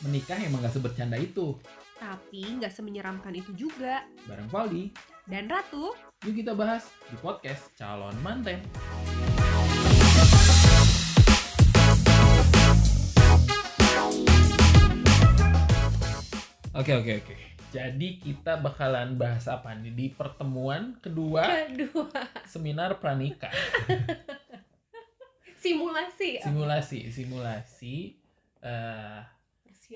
menikah emang gak sebercanda itu. Tapi nggak semenyeramkan itu juga. Bareng Valdi, Dan Ratu, yuk kita bahas di podcast Calon Manten. Oke oke oke. Jadi kita bakalan bahas apa nih di pertemuan kedua kedua seminar pranikah. simulasi. Simulasi, simulasi Persiapan.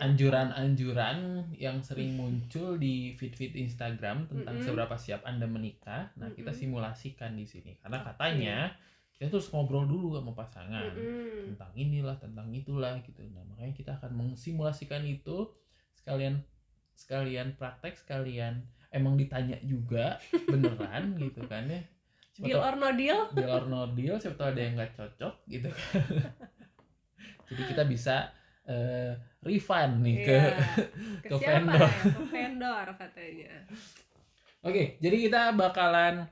Anjuran-anjuran yang sering muncul di feed-feed Instagram tentang Mm-mm. seberapa siap Anda menikah. Nah, kita simulasikan di sini karena katanya kita terus ngobrol dulu sama pasangan Mm-mm. tentang inilah, tentang itulah gitu. Nah, makanya kita akan mengsimulasikan itu sekalian sekalian praktek, sekalian emang ditanya juga beneran gitu kan ya. Siapa Deal or no deal? deal or no deal siapa tahu ada yang nggak cocok gitu jadi kita bisa eh, refund nih ke Iya. ke ke siapa vendor. ya? Ke vendor katanya. oke jadi kita bakalan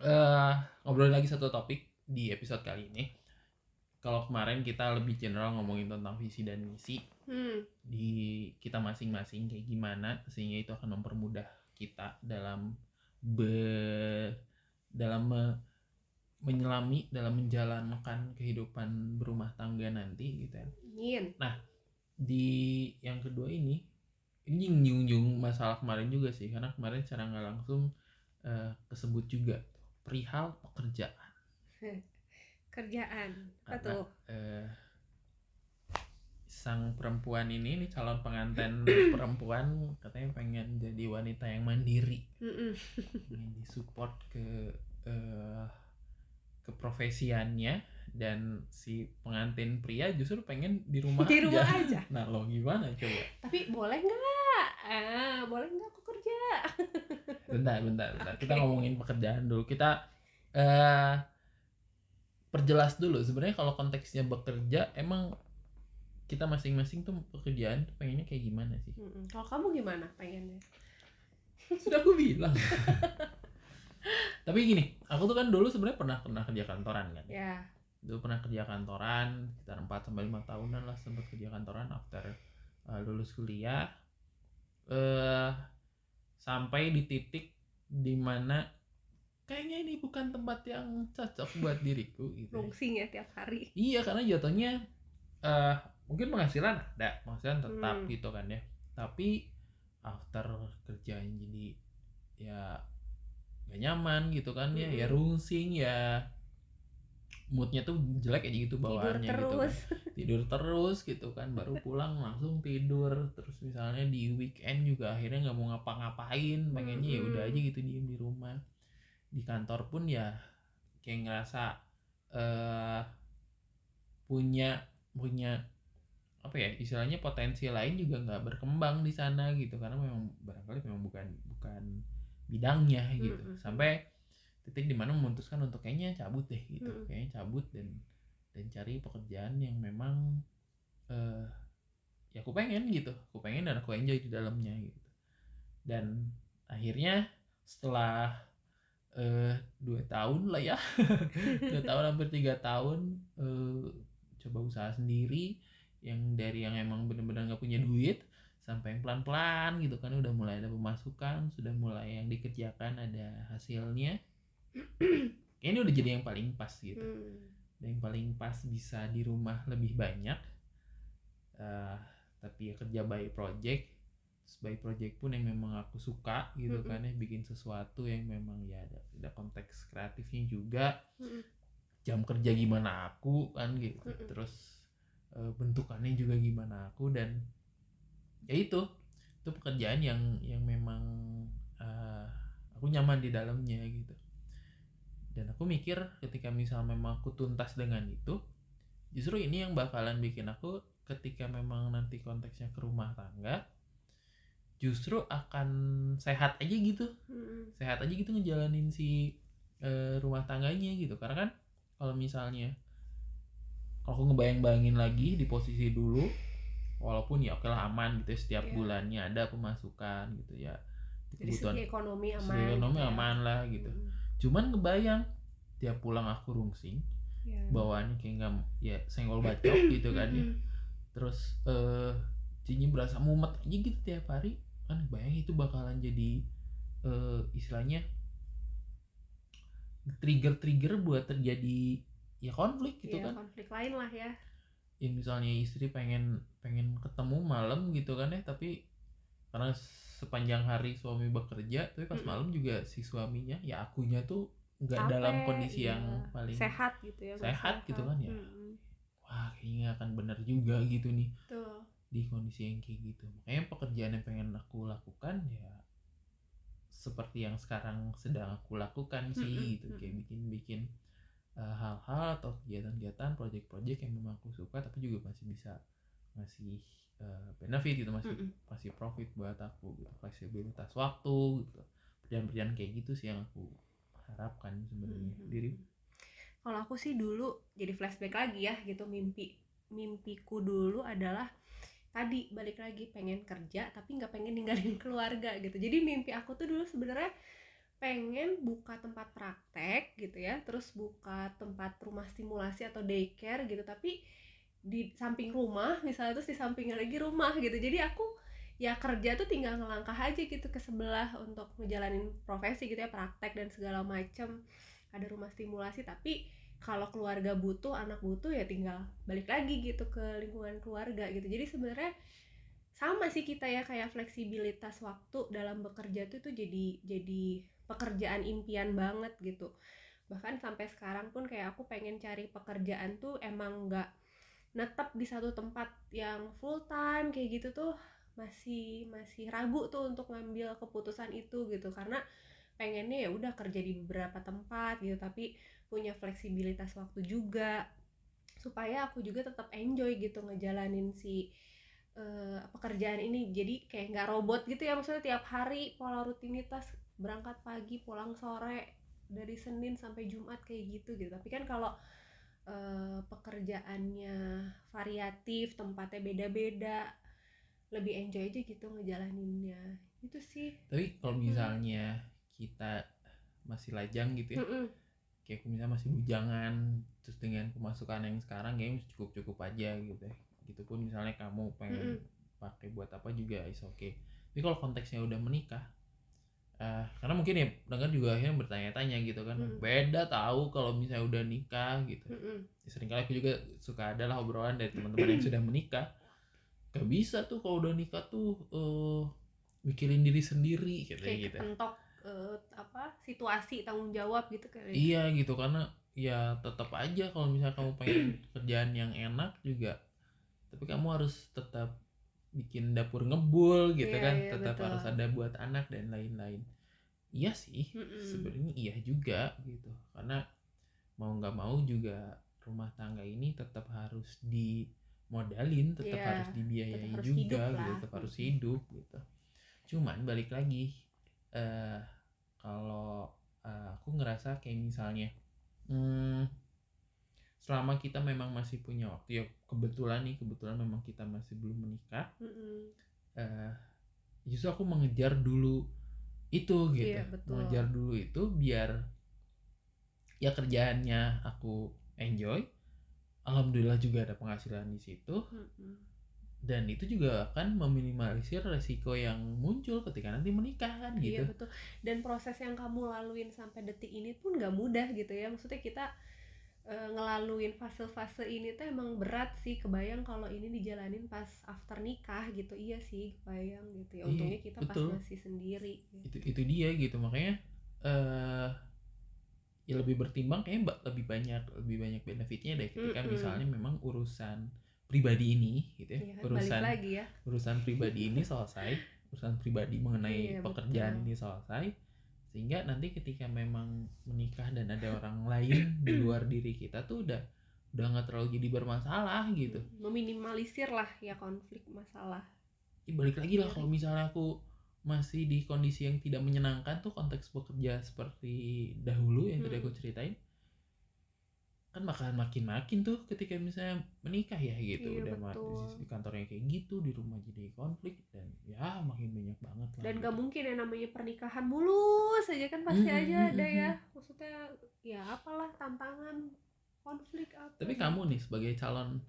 eh ngobrol lagi satu topik di episode kali ini kalau kemarin kita lebih general ngomongin tentang visi dan misi Hmm. di kita masing-masing kayak gimana sehingga itu akan mempermudah kita dalam be dalam me- menyelami dalam menjalankan kehidupan berumah tangga nanti gitu ya. Ingin. Di yang kedua ini ini nyung-nyung masalah kemarin juga sih karena kemarin secara nggak langsung eh, kesebut juga perihal pekerjaan Kerjaan. Apa tuh? eh, sang perempuan ini nih calon pengantin perempuan katanya pengen jadi wanita yang mandiri ingin disupport ke eh, keprofesiannya dan si pengantin pria justru pengen di rumah Di rumah aja. aja. Nah lo gimana coba? Tapi boleh nggak? Ah, boleh nggak aku kerja? Bentar, bentar, bentar. Kita Oke. ngomongin pekerjaan dulu. Kita eh perjelas dulu. Sebenarnya kalau konteksnya bekerja, emang kita masing-masing tuh pekerjaan tuh pengennya kayak gimana sih? Mm-mm. Kalau kamu gimana pengennya? Sudah aku bilang. Tapi gini, aku tuh kan dulu sebenarnya pernah pernah kerja kantoran kan. Ya. Dulu pernah kerja kantoran sekitar 4 sampai 5 tahunan lah sempat kerja kantoran after uh, lulus kuliah eh sampai di titik di mana kayaknya ini bukan tempat yang cocok buat diriku gitu ya. Ya tiap hari. iya karena jatuhnya eh mungkin penghasilan ada penghasilan tetap Hmm. gitu kan ya tapi after kerjaan jadi ya gak nyaman gitu kan ya ya Hmm. rungsing ya moodnya tuh jelek aja gitu Tidur bawaannya gitu kan. terus. tidur terus gitu kan baru pulang langsung tidur. Terus misalnya di weekend juga akhirnya nggak mau ngapa-ngapain pengennya ya udah aja gitu diem di rumah. Di kantor pun ya kayak ngerasa eh punya punya apa ya istilahnya potensi lain juga nggak berkembang di sana gitu. Karena memang barangkali memang bukan bukan bidangnya gitu. Mm-mm. sampai titik di mana memutuskan untuk kayaknya cabut deh gitu. Mm-mm. kayaknya cabut dan dan cari pekerjaan yang memang eh ya aku pengen gitu. Aku pengen dan aku enjoy di dalamnya gitu. Dan akhirnya setelah eh dua tahun lah ya. Dua tahun hampir tiga tahun eh coba usaha sendiri yang dari yang emang bener-bener nggak punya duit sampai yang pelan-pelan gitu kan. Udah mulai ada pemasukan sudah mulai yang dikerjakan ada hasilnya ini udah jadi yang paling pas gitu Hmm. yang paling pas bisa di rumah lebih banyak Eh, tapi ya kerja by project Terus by project pun yang memang aku suka gitu Mm-mm. kan ya bikin sesuatu yang memang ya ada ada konteks kreatifnya juga Mm-mm. jam kerja gimana aku kan gitu Mm-mm. terus eh, bentukannya juga gimana aku dan ya itu itu pekerjaan yang yang memang eh, aku nyaman di dalamnya gitu dan aku mikir ketika misal memang aku tuntas dengan itu justru ini yang bakalan bikin aku ketika memang nanti konteksnya ke rumah tangga justru akan sehat aja gitu Mm-mm. sehat aja gitu ngejalanin si eh, rumah tangganya gitu karena kan kalau misalnya kalau aku ngebayang-bayangin lagi di posisi dulu walaupun ya oke lah aman gitu ya, setiap Iya. bulannya ada pemasukan gitu ya Dari segi ekonomi aman. segi ekonomi gitu ya. aman lah gitu Mm. Cuman kebayang tiap pulang aku rungsing Ya. bawaannya kayak nggak ya senggol bacok gitu kan ya. Terus eh jadinya berasa mumet aja gitu tiap hari. Kan bayang itu bakalan jadi eh, istilahnya trigger-trigger buat terjadi ya konflik gitu Iya, kan. konflik lain lah ya. Ya misalnya istri pengen pengen ketemu malam gitu kan ya tapi karena sepanjang hari suami bekerja tapi pas Mm-mm. malam juga si suaminya ya akunya tuh nggak dalam kondisi iya. yang paling sehat gitu ya sehat gitu kan ya. Mm-mm. wah kayaknya akan benar juga gitu nih tuh di kondisi yang kayak gitu makanya pekerjaan yang pengen aku lakukan ya seperti yang sekarang sedang aku lakukan sih Mm-mm, gitu kayak bikin bikin uh, hal-hal atau kegiatan-kegiatan project-project yang memang aku suka tapi juga masih bisa ngasih uh, benefit gitu masih Mm-mm. masih profit buat aku gitu fleksibilitas waktu gitu perjalanan kayak gitu sih yang aku harapkan sebenarnya Mm-mm. diri kalau aku sih dulu jadi flashback lagi ya gitu mimpi mimpiku dulu adalah tadi balik lagi pengen kerja tapi nggak pengen ninggalin keluarga gitu jadi mimpi aku tuh dulu sebenarnya pengen buka tempat praktek gitu ya terus buka tempat rumah stimulasi atau daycare gitu tapi di samping rumah misalnya terus di sampingnya lagi rumah gitu. Jadi aku ya kerja tuh tinggal ngelangkah aja gitu ke sebelah untuk ngejalanin profesi gitu ya praktek dan segala macem. Ada rumah stimulasi tapi kalau keluarga butuh anak butuh ya tinggal balik lagi gitu ke lingkungan keluarga gitu. Jadi sebenarnya sama sih kita ya kayak fleksibilitas waktu dalam bekerja tuh tuh jadi jadi pekerjaan impian banget gitu. Bahkan sampai sekarang pun kayak aku pengen cari pekerjaan tuh emang nggak netap di satu tempat yang full time kayak gitu tuh masih masih ragu tuh untuk ngambil keputusan itu gitu. Karena pengennya ya udah kerja di beberapa tempat gitu tapi punya fleksibilitas waktu juga supaya aku juga tetap enjoy gitu ngejalanin si eh, pekerjaan ini. Jadi kayak nggak robot gitu ya maksudnya tiap hari pola rutinitas berangkat pagi pulang sore dari Senin sampai Jumat kayak gitu gitu. Tapi kan kalau eh, pekerjaannya variatif tempatnya beda-beda lebih enjoy aja gitu ngejalaninnya. Itu sih. Tapi kalau misalnya kita masih lajang gitu ya Mm-mm. kayak aku misalnya masih bujangan terus dengan pemasukan yang sekarang kayaknya cukup cukup aja gitu ya. Gitu pun misalnya kamu pengen pakai buat apa juga is oke tapi kalau konteksnya udah menikah eh karena mungkin ya dengar juga akhirnya bertanya-tanya gitu kan. Mm. beda tahu kalau misalnya udah nikah gitu. Mm-mm. Ya, sering kali aku juga suka adalah obrolan dari teman-teman yang sudah menikah. Gak bisa tuh kalau udah nikah tuh eh mikirin diri sendiri gitu kayak gitu. kepentok eh, apa situasi tanggung jawab gitu kali Iya gitu karena ya tetap aja kalau misalnya kamu pengen kerjaan yang enak juga. Tapi kamu harus tetap bikin dapur ngebul gitu Iya, kan iya, tetap betul. harus ada buat anak dan lain-lain. Iya sih Mm-mm. sebenarnya iya juga gitu. Karena mau nggak mau juga rumah tangga ini tetap harus dimodalin tetap Iya, harus dibiayai tetap harus juga gitu tetap harus hidup gitu. Cuman balik lagi eh kalau eh, aku ngerasa kayak misalnya hmm, selama kita memang masih punya waktu ya kebetulan nih kebetulan memang kita masih belum menikah Mm-mm. eh justru aku mengejar dulu itu gitu Iya, betul. mengejar dulu itu biar ya kerjaannya aku enjoy alhamdulillah juga ada penghasilan di situ Mm-mm. dan itu juga akan meminimalisir resiko yang muncul ketika nanti menikah kan gitu Iya betul. Dan proses yang kamu laluin sampai detik ini pun nggak mudah gitu ya. Maksudnya kita eh, ngelaluin fase-fase ini tuh emang berat sih. Kebayang kalau ini dijalanin pas after nikah gitu. Iya sih, kebayang gitu ya. Iya, Untungnya kita betul. pas masih sendiri. gitu. itu itu dia gitu makanya eh ya lebih bertimbang kayaknya lebih banyak lebih banyak benefitnya deh ketika Mm-mm. misalnya memang urusan pribadi ini gitu ya balik urusan lagi ya. urusan pribadi ini selesai urusan pribadi mengenai Iya, pekerjaan betul. ini selesai sehingga nanti ketika memang menikah dan ada orang lain di luar diri kita tuh udah udah nggak terlalu jadi bermasalah gitu Meminimalisir lah ya konflik masalah. Ya, balik lagi lah Iya. kalau misalnya aku masih di kondisi yang tidak menyenangkan tuh konteks bekerja seperti dahulu yang tadi Hmm. aku ceritain kan bakalan makin-makin tuh ketika misalnya menikah ya gitu Iya, udah betul. di kantornya kayak gitu di rumah jadi konflik dan ya makin banyak banget lah Dan gitu. gak mungkin yang namanya pernikahan mulus aja kan pasti Mm, aja mm, ada mm, ya. Maksudnya ya apalah tantangan konflik apa. tapi gitu. kamu nih sebagai calon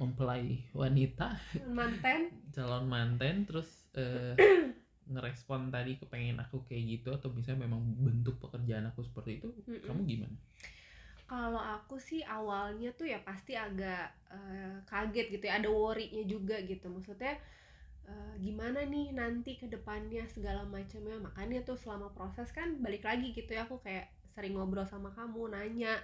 mempelai wanita manten calon manten terus eh, ngerespon tadi kepengen aku kayak gitu atau misalnya memang bentuk pekerjaan aku seperti itu Mm-mm. kamu gimana kalau aku sih awalnya tuh ya pasti agak eh, kaget gitu ya ada worry-nya juga gitu. Maksudnya eh, gimana nih nanti ke depannya segala macamnya. Makanya tuh selama proses kan balik lagi gitu ya aku kayak sering ngobrol sama kamu nanya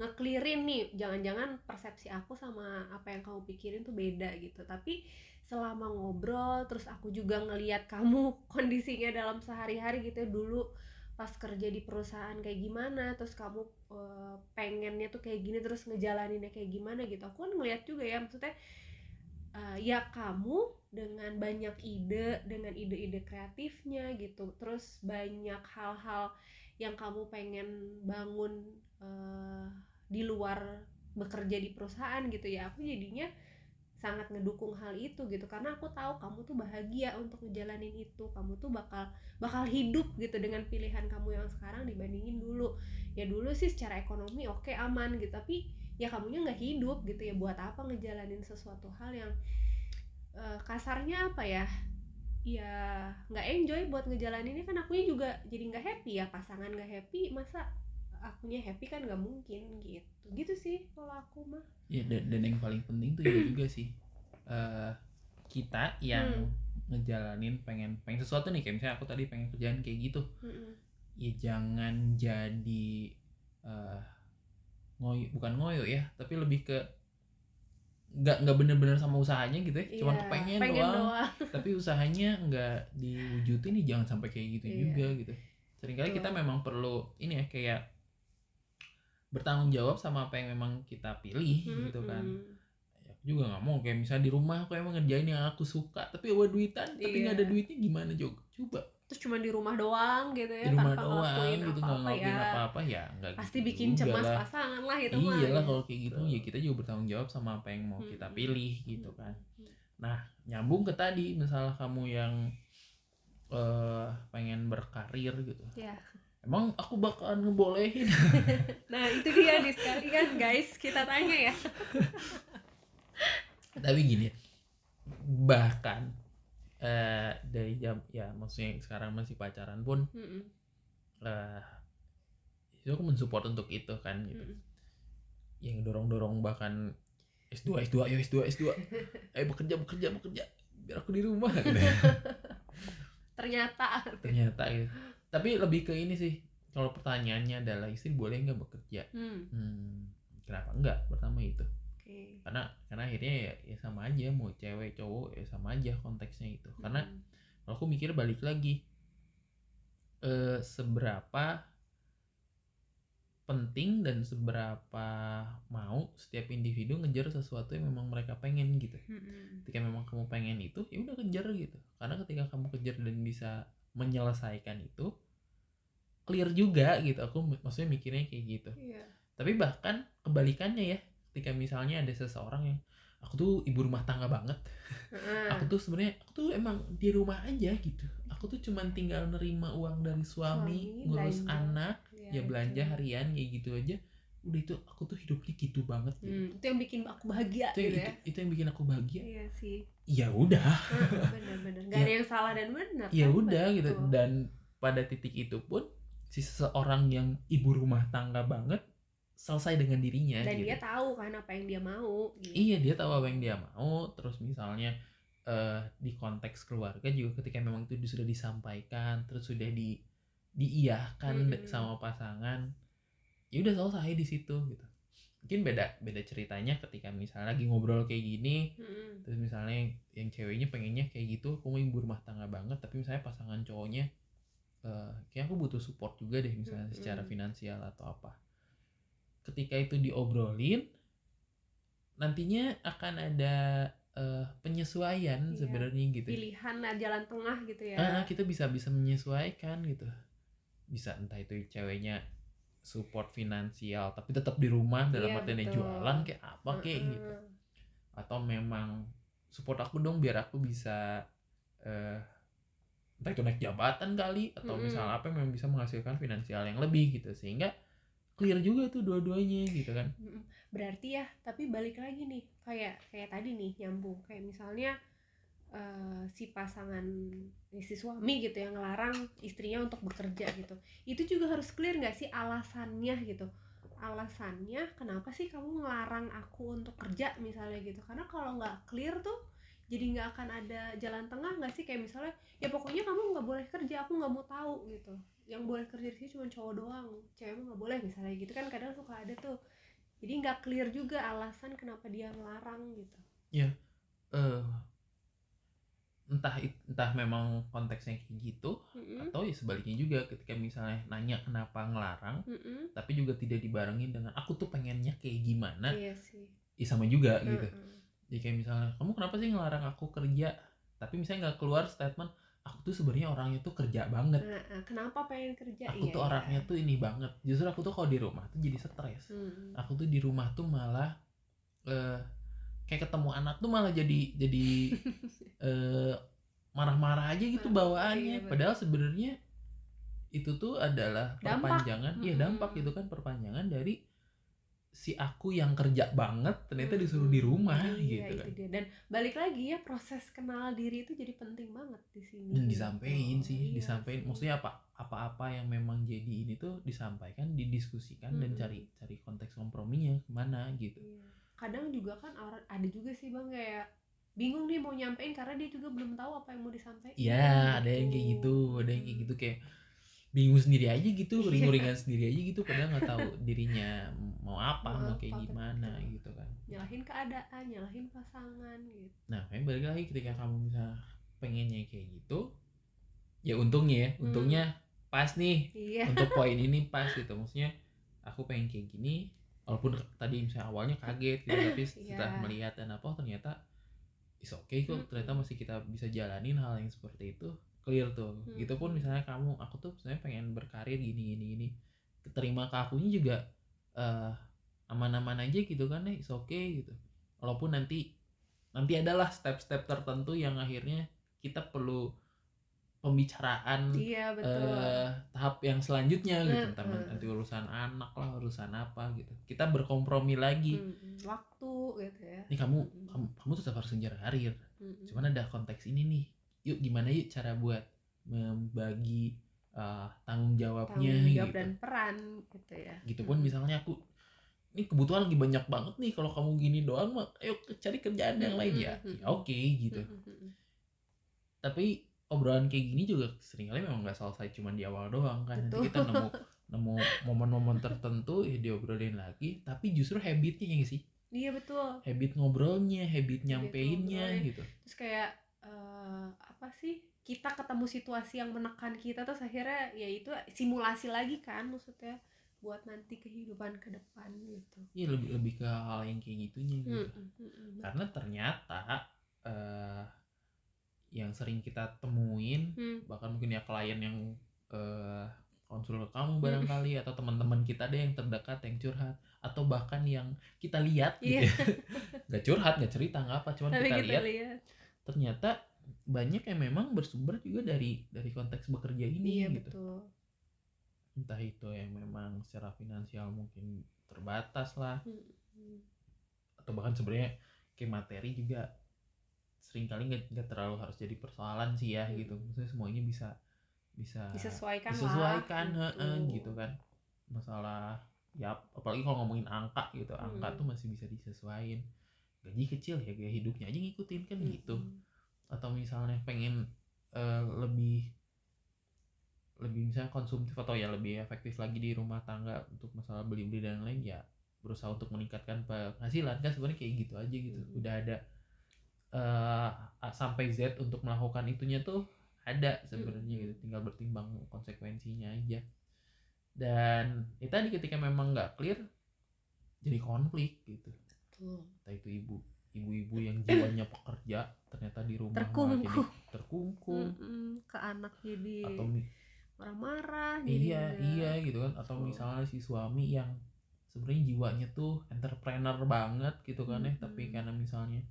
ngeklirin nih. Jangan-jangan persepsi aku sama apa yang kamu pikirin tuh beda gitu. Tapi selama ngobrol terus aku juga ngeliat kamu kondisinya dalam sehari-hari gitu ya, dulu pas kerja di perusahaan kayak gimana terus kamu eh, pengennya tuh kayak gini terus ngejalaninnya kayak gimana gitu. Aku kan ngeliat juga ya maksudnya eh, ya kamu dengan banyak ide dengan ide-ide kreatifnya gitu terus banyak hal-hal yang kamu pengen bangun eh, di luar bekerja di perusahaan gitu ya aku jadinya sangat ngedukung hal itu gitu. Karena aku tahu kamu tuh bahagia untuk ngejalanin itu. Kamu tuh bakal bakal hidup gitu dengan pilihan kamu yang sekarang dibandingin dulu. Ya dulu sih secara ekonomi oke aman gitu. Tapi ya kamunya nggak hidup gitu ya. Buat apa ngejalanin sesuatu hal yang eh, kasarnya apa ya? Ya nggak enjoy buat ngejalaninnya. Kan akunya juga jadi nggak happy ya. Pasangan nggak happy masa akunya happy kan nggak mungkin gitu gitu sih kalau aku mah ya dan, dan yang paling penting tuh itu juga sih eh kita yang ngejalanin pengen pengen sesuatu nih kayak misalnya aku tadi pengen kerjaan kayak gitu Mm-mm. ya jangan jadi eh ngoyo bukan ngoyo ya tapi lebih ke nggak nggak bener-bener sama usahanya gitu ya cuman Iya, kepengen pengen doang, doang. tapi usahanya nggak diwujudin nih jangan sampai kayak gitu Iya. juga gitu sering kali kita Betul. memang perlu ini ya kayak bertanggung jawab sama apa yang memang kita pilih gitu kan. Ya, aku juga nggak mau kayak misalnya di rumah aku emang ngerjain yang aku suka tapi bawa duitan tapi nggak ada Iya. duitnya gimana juga coba. Terus cuma di rumah doang gitu ya di rumah tanpa doang ngelakuin gitu nggak apa-apa ngelakuin ya. apa-apa ya nggak pasti gitu bikin cemas lah. pasangan lah itu mah iyalah ya. kalau kayak gitu ya kita juga bertanggung jawab sama apa yang mau kita pilih gitu kan. Nah nyambung ke tadi misalnya kamu yang eh pengen berkarir gitu. Ya emang aku bakalan ngebolehin nah itu dia nih sekali kan guys kita tanya ya tapi gini bahkan eh dari jam ya maksudnya sekarang masih pacaran pun Mm-mm. eh itu aku mensupport untuk itu kan gitu Mm-mm. yang dorong dorong bahkan S2 S2 ayo S2 S2 ayo bekerja bekerja bekerja biar aku di rumah gitu. ternyata ternyata gitu tapi lebih ke ini sih kalau pertanyaannya adalah istri boleh nggak bekerja? Hmm, hmm, kenapa enggak pertama itu. Oke. Karena karena akhirnya ya, ya sama aja mau cewek cowok ya sama aja konteksnya itu. Karena Mm-mm. kalau aku mikir balik lagi eh seberapa penting dan seberapa mau setiap individu ngejar sesuatu yang memang mereka pengen gitu. Mm-mm. ketika memang kamu pengen itu ya udah kejar gitu. Karena ketika kamu kejar dan bisa menyelesaikan itu clear juga gitu aku mak- maksudnya mikirnya kayak gitu Iya. tapi bahkan kebalikannya ya ketika misalnya ada seseorang yang aku tuh ibu rumah tangga banget Heeh. aku tuh sebenarnya aku tuh emang di rumah aja gitu aku tuh cuman tinggal nerima uang dari suami, Suami, ngurus belanja. anak Iya, ya belanja itu. harian kayak gitu aja udah itu aku tuh hidupnya gitu banget gitu. Hmm, itu yang bikin aku bahagia itu, gitu itu, ya itu yang bikin aku bahagia iya sih ya udah bener-bener gak Ya. ada yang salah dan benar ya kan? udah gitu Betul. dan pada titik itu pun si seseorang yang ibu rumah tangga banget selesai dengan dirinya dan gitu. dia tahu kan apa yang dia mau gitu. iya dia tahu apa yang dia mau terus misalnya eh, di konteks keluarga juga ketika memang itu sudah disampaikan terus sudah di diiyahkan Mm-mm. sama pasangan ya udah selesai di situ gitu mungkin beda beda ceritanya ketika misalnya lagi ngobrol kayak gini Mm-mm. terus misalnya yang ceweknya pengennya kayak gitu aku mau ibu rumah tangga banget tapi misalnya pasangan cowoknya eh kayak aku butuh support juga deh misalnya Mm-mm. secara finansial atau apa ketika itu diobrolin nantinya akan ada eh, penyesuaian Iya. sebenarnya gitu pilihan lah, jalan tengah gitu ya Ah, kita bisa bisa menyesuaikan gitu bisa entah itu ceweknya support finansial tapi tetap di rumah dalam Iya, artinya jualan kayak apa kayak Mm-mm. gitu. Atau memang support aku dong biar aku bisa eh entah itu naik jabatan kali atau Mm-mm. misalnya apa memang bisa menghasilkan finansial yang lebih gitu. Sehingga clear juga tuh dua-duanya gitu kan. Berarti ya tapi balik lagi nih kayak kayak tadi nih nyambung. Kayak misalnya eh, si pasangan si suami gitu yang ngelarang istrinya untuk bekerja gitu. Itu juga harus clear nggak sih alasannya gitu? Alasannya kenapa sih kamu ngelarang aku untuk kerja misalnya gitu? Karena kalau nggak clear tuh jadi nggak akan ada jalan tengah nggak sih? Kayak misalnya ya pokoknya kamu nggak boleh kerja aku nggak mau tahu gitu. Yang boleh kerja di sini cuma cowok doang cewek nggak boleh misalnya gitu. Kan kadang suka ada tuh. Jadi nggak clear juga alasan kenapa dia ngelarang gitu. Eh entah entah memang konteksnya kayak gitu Mm-mm, atau ya sebaliknya juga ketika misalnya nanya kenapa ngelarang mm-mm. tapi juga tidak dibarengin dengan aku tuh pengennya kayak gimana? Iya sih. Ya sama juga gitu. Mm-mm. jadi kayak misalnya kamu kenapa sih ngelarang aku kerja? Tapi misalnya nggak keluar statement aku tuh sebenarnya orangnya tuh kerja banget. Nah, kenapa pengen kerja? Aku Iya, tuh iya. orangnya tuh ini banget. Justru aku tuh kalau di rumah tuh jadi stres. Mm-mm. aku tuh di rumah tuh malah eh kayak ketemu anak tuh malah jadi jadi eh marah-marah aja gitu bawaannya iya, padahal sebenarnya itu tuh adalah Dampak. perpanjangan iya Mm-mm. dampak itu kan perpanjangan dari si aku yang kerja banget ternyata disuruh di Mm-mm. rumah Iya, gitu itu kan dia. dan balik lagi ya proses kenal diri itu jadi penting banget di sini dan disampaikan sih Iya disampaikan maksudnya apa apa-apa yang memang jadi ini tuh disampaikan didiskusikan dan Mm-mm. cari cari konteks komprominya ke mana gitu Iya. kadang juga kan orang ada juga sih bang kayak bingung nih mau nyampein karena dia juga belum tahu apa yang mau disampaikan Iya, ada yang kayak gitu, ada yang kayak gitu kayak bingung sendiri aja gitu, Iya. ringu-ringan sendiri aja gitu, padahal nggak tahu dirinya mau apa, Mau mau kayak apa, gimana betul. gitu kan. nyalahin keadaan nyalahin pasangan gitu Nah, kayak balik lagi ketika kamu bisa pengennya kayak gitu, ya untungnya ya, Hmm. untungnya pas nih iya untuk poin ini pas gitu, maksudnya aku pengen kayak gini, walaupun tadi misalnya awalnya kaget gitu, tapi setelah Iya. melihat dan apa, oh, ternyata is okay kok, Mm-mm. ternyata masih kita bisa jalanin hal yang seperti itu, clear tuh. Mm-mm. Gitu pun misalnya kamu, aku tuh sebenarnya pengen berkarir gini gini gini, keterima ke akunya juga eh aman-aman aja gitu kan ya, is okay gitu. Walaupun nanti nanti adalah step-step tertentu yang akhirnya kita perlu pembicaraan iya betul. eh tahap yang selanjutnya gitu. Mm, entah mm. nanti urusan anak lah urusan apa gitu. Kita berkompromi lagi. Mm-mm. waktu gitu ya. Nih kamu Mm-mm. kamu kamu tetap harus ngejar karir. Mm-mm. cuman ada konteks ini nih. Yuk gimana yuk cara buat membagi eh, tanggung jawabnya tanggung jawab gitu. dan peran gitu ya. Gitu pun misalnya aku ini kebutuhan lagi banyak banget nih kalau kamu gini doang mah ayo cari kerjaan yang lain. Ya. Ya oke gitu. Mm-mm. tapi obrolan kayak gini juga sering kali memang nggak selesai cuma di awal doang kan nanti Betul. kita nemu nemu momen-momen tertentu ya diobrolin lagi tapi justru habitnya ya sih iya betul habit ngobrolnya habit nyampeinnya ngobrolnya. gitu terus kayak eh, apa sih kita ketemu situasi yang menekan kita terus akhirnya ya itu simulasi lagi kan maksudnya buat nanti kehidupan ke depan gitu ya lebih lebih ke hal yang kayak gitunya gitu Mm-mm, mm-mm. karena ternyata eh yang sering kita temuin Hmm, bahkan mungkin ya klien yang eh konsul ke kamu barangkali atau teman-teman kita deh yang terdekat yang curhat atau bahkan yang kita lihat gitu Iya. ya. nggak curhat nggak cerita nggak apa cuman tapi kita kita lihat. lihat. Ternyata banyak yang memang bersumber juga dari dari konteks bekerja ini iya gitu. betul. Entah itu yang memang secara finansial mungkin terbatas lah. Mm-mm. atau bahkan sebenarnya kayak materi juga sering kali nggak nggak terlalu harus jadi persoalan sih ya Hmm. gitu maksudnya semuanya bisa bisa disesuaikan disesuaikan lah heeh, gitu kan masalah ya apalagi kalau ngomongin angka gitu angka Hmm. tuh masih bisa disesuaikan gaji kecil ya gaya hidupnya aja ngikutin kan Mm-mm. gitu atau misalnya pengen eh, lebih lebih misalnya konsumtif atau ya lebih efektif lagi di rumah tangga untuk masalah beli-beli dan lain ya berusaha untuk meningkatkan penghasilan kan sebenarnya kayak gitu aja gitu Hmm. udah ada eh A sampai Z untuk melakukan itunya tuh ada sebenarnya Hmm. gitu tinggal bertimbang konsekuensinya aja dan ya tadi ketika memang nggak clear jadi konflik gitu Betul. entah itu ibu ibu-ibu yang jiwanya pekerja ternyata di rumah malah Terkungkung. jadi terkungkung Mm-mm. ke anak jadi atau marah-marah iya iya gitu kan atau Betul. misalnya si suami yang sebenarnya jiwanya tuh entrepreneur banget gitu kan ya tapi Mm-mm. karena misalnya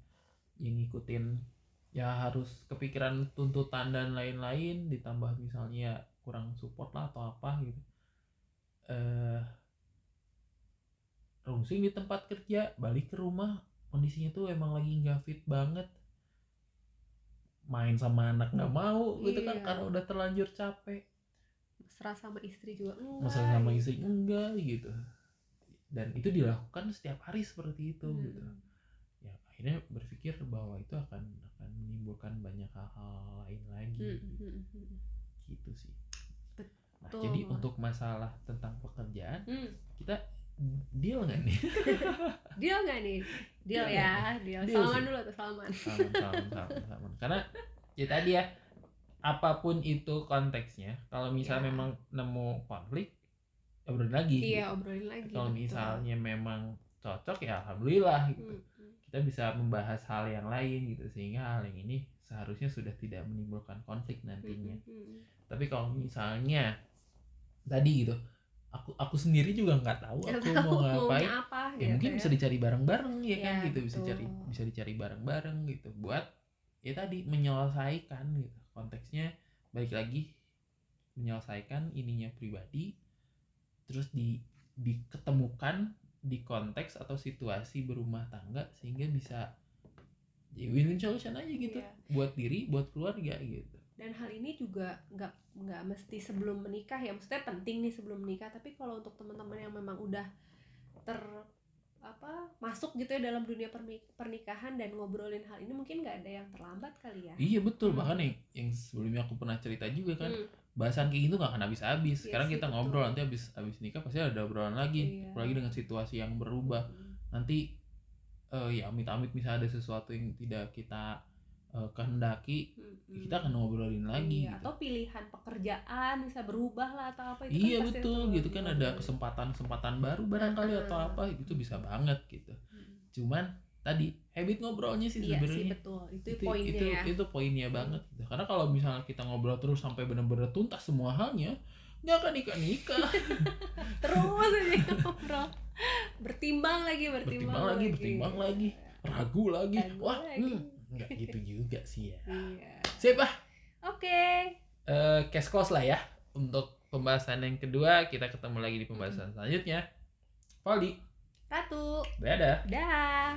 yang ngikutin. Ya harus kepikiran tuntutan dan lain-lain ditambah misalnya ya kurang support lah atau apa gitu. Eh rungsing di tempat kerja balik ke rumah kondisinya tuh emang lagi nggak fit banget. Main sama anak nggak mau gitu kan Iya. karena udah terlanjur capek. Mesra sama istri juga enggak masa sama istri enggak gitu. Dan itu dilakukan setiap hari seperti itu Hmm. gitu akhirnya berpikir bahwa itu akan akan menimbulkan banyak hal-hal lain lagi Hmm, hmm, hmm. gitu sih nah Betul. jadi untuk masalah tentang pekerjaan Hmm. kita deal nggak nih Deal nggak nih? Deal Deal ya, deal. Deal Salaman sih. dulu tuh, salaman. salaman salaman salaman salaman karena ya tadi ya apa pun itu konteksnya kalau misalnya Ya. memang nemu konflik obrolin lagi Iya, gitu. obrolin lagi. kalau misalnya memang cocok ya alhamdulillah gitu Hmm, hmm. Kita bisa membahas hal yang lain gitu sehingga hal yang ini seharusnya sudah tidak menimbulkan konflik nantinya. Hmm, hmm, tapi kalau misalnya tadi gitu aku aku sendiri juga nggak tahu aku mau ngapain. apa ya gitu mungkin bisa dicari bareng-bareng ya kan Ya, gitu. Bisa betul. cari bisa dicari bareng-bareng gitu. Buat ya tadi menyelesaikan gitu. Konteksnya balik lagi menyelesaikan ininya pribadi terus di diketemukan di konteks atau situasi berumah tangga sehingga bisa ya win-win solution aja gitu. Iya. buat diri buat keluarga gitu. Dan hal ini juga nggak nggak mesti sebelum menikah ya maksudnya penting nih sebelum menikah tapi kalau untuk teman-teman yang memang udah ter apa masuk gitu ya dalam dunia pernikahan dan ngobrolin hal ini mungkin nggak ada yang terlambat kali ya. Iya betul. Hmm. bahkan yang, yang sebelumnya aku pernah cerita juga kan Hmm, bahasan kayak gitu nggak akan habis-habis Iya sekarang kita betul. ngobrol nanti habis habis nikah pasti ada obrolan lagi Iya. apalagi dengan situasi yang berubah hmm, nanti eh, ya amit-amit misalnya ada sesuatu yang tidak kita eh, kehendaki hmm, hmm. kita akan ngobrolin lagi Iya, gitu. atau pilihan pekerjaan bisa berubah lah atau apa itu iya kan betul itu gitu kan ada kesempatan-kesempatan baru barangkali Heeh. atau apa itu bisa banget gitu Hmm. cuman tadi habit ngobrolnya sih iya sih sebenarnya. betul. Itu, itu poinnya itu ya. itu poinnya banget gitu. karena kalau misalnya kita ngobrol terus sampai benar-benar tuntas semua halnya nggak akan nikah nikah terus aja ngobrol. Bertimbang lagi bertimbang, Bertimbang lagi, bertimbang lagi. ragu lagi. Ragu wah lagi. hmm, nggak gitu juga sih ya. Iya. Sip ah. Oke. Eh, cash close lah ya untuk pembahasan yang kedua. Kita ketemu lagi di pembahasan selanjutnya. Valdi Ratu. Dadah. Dah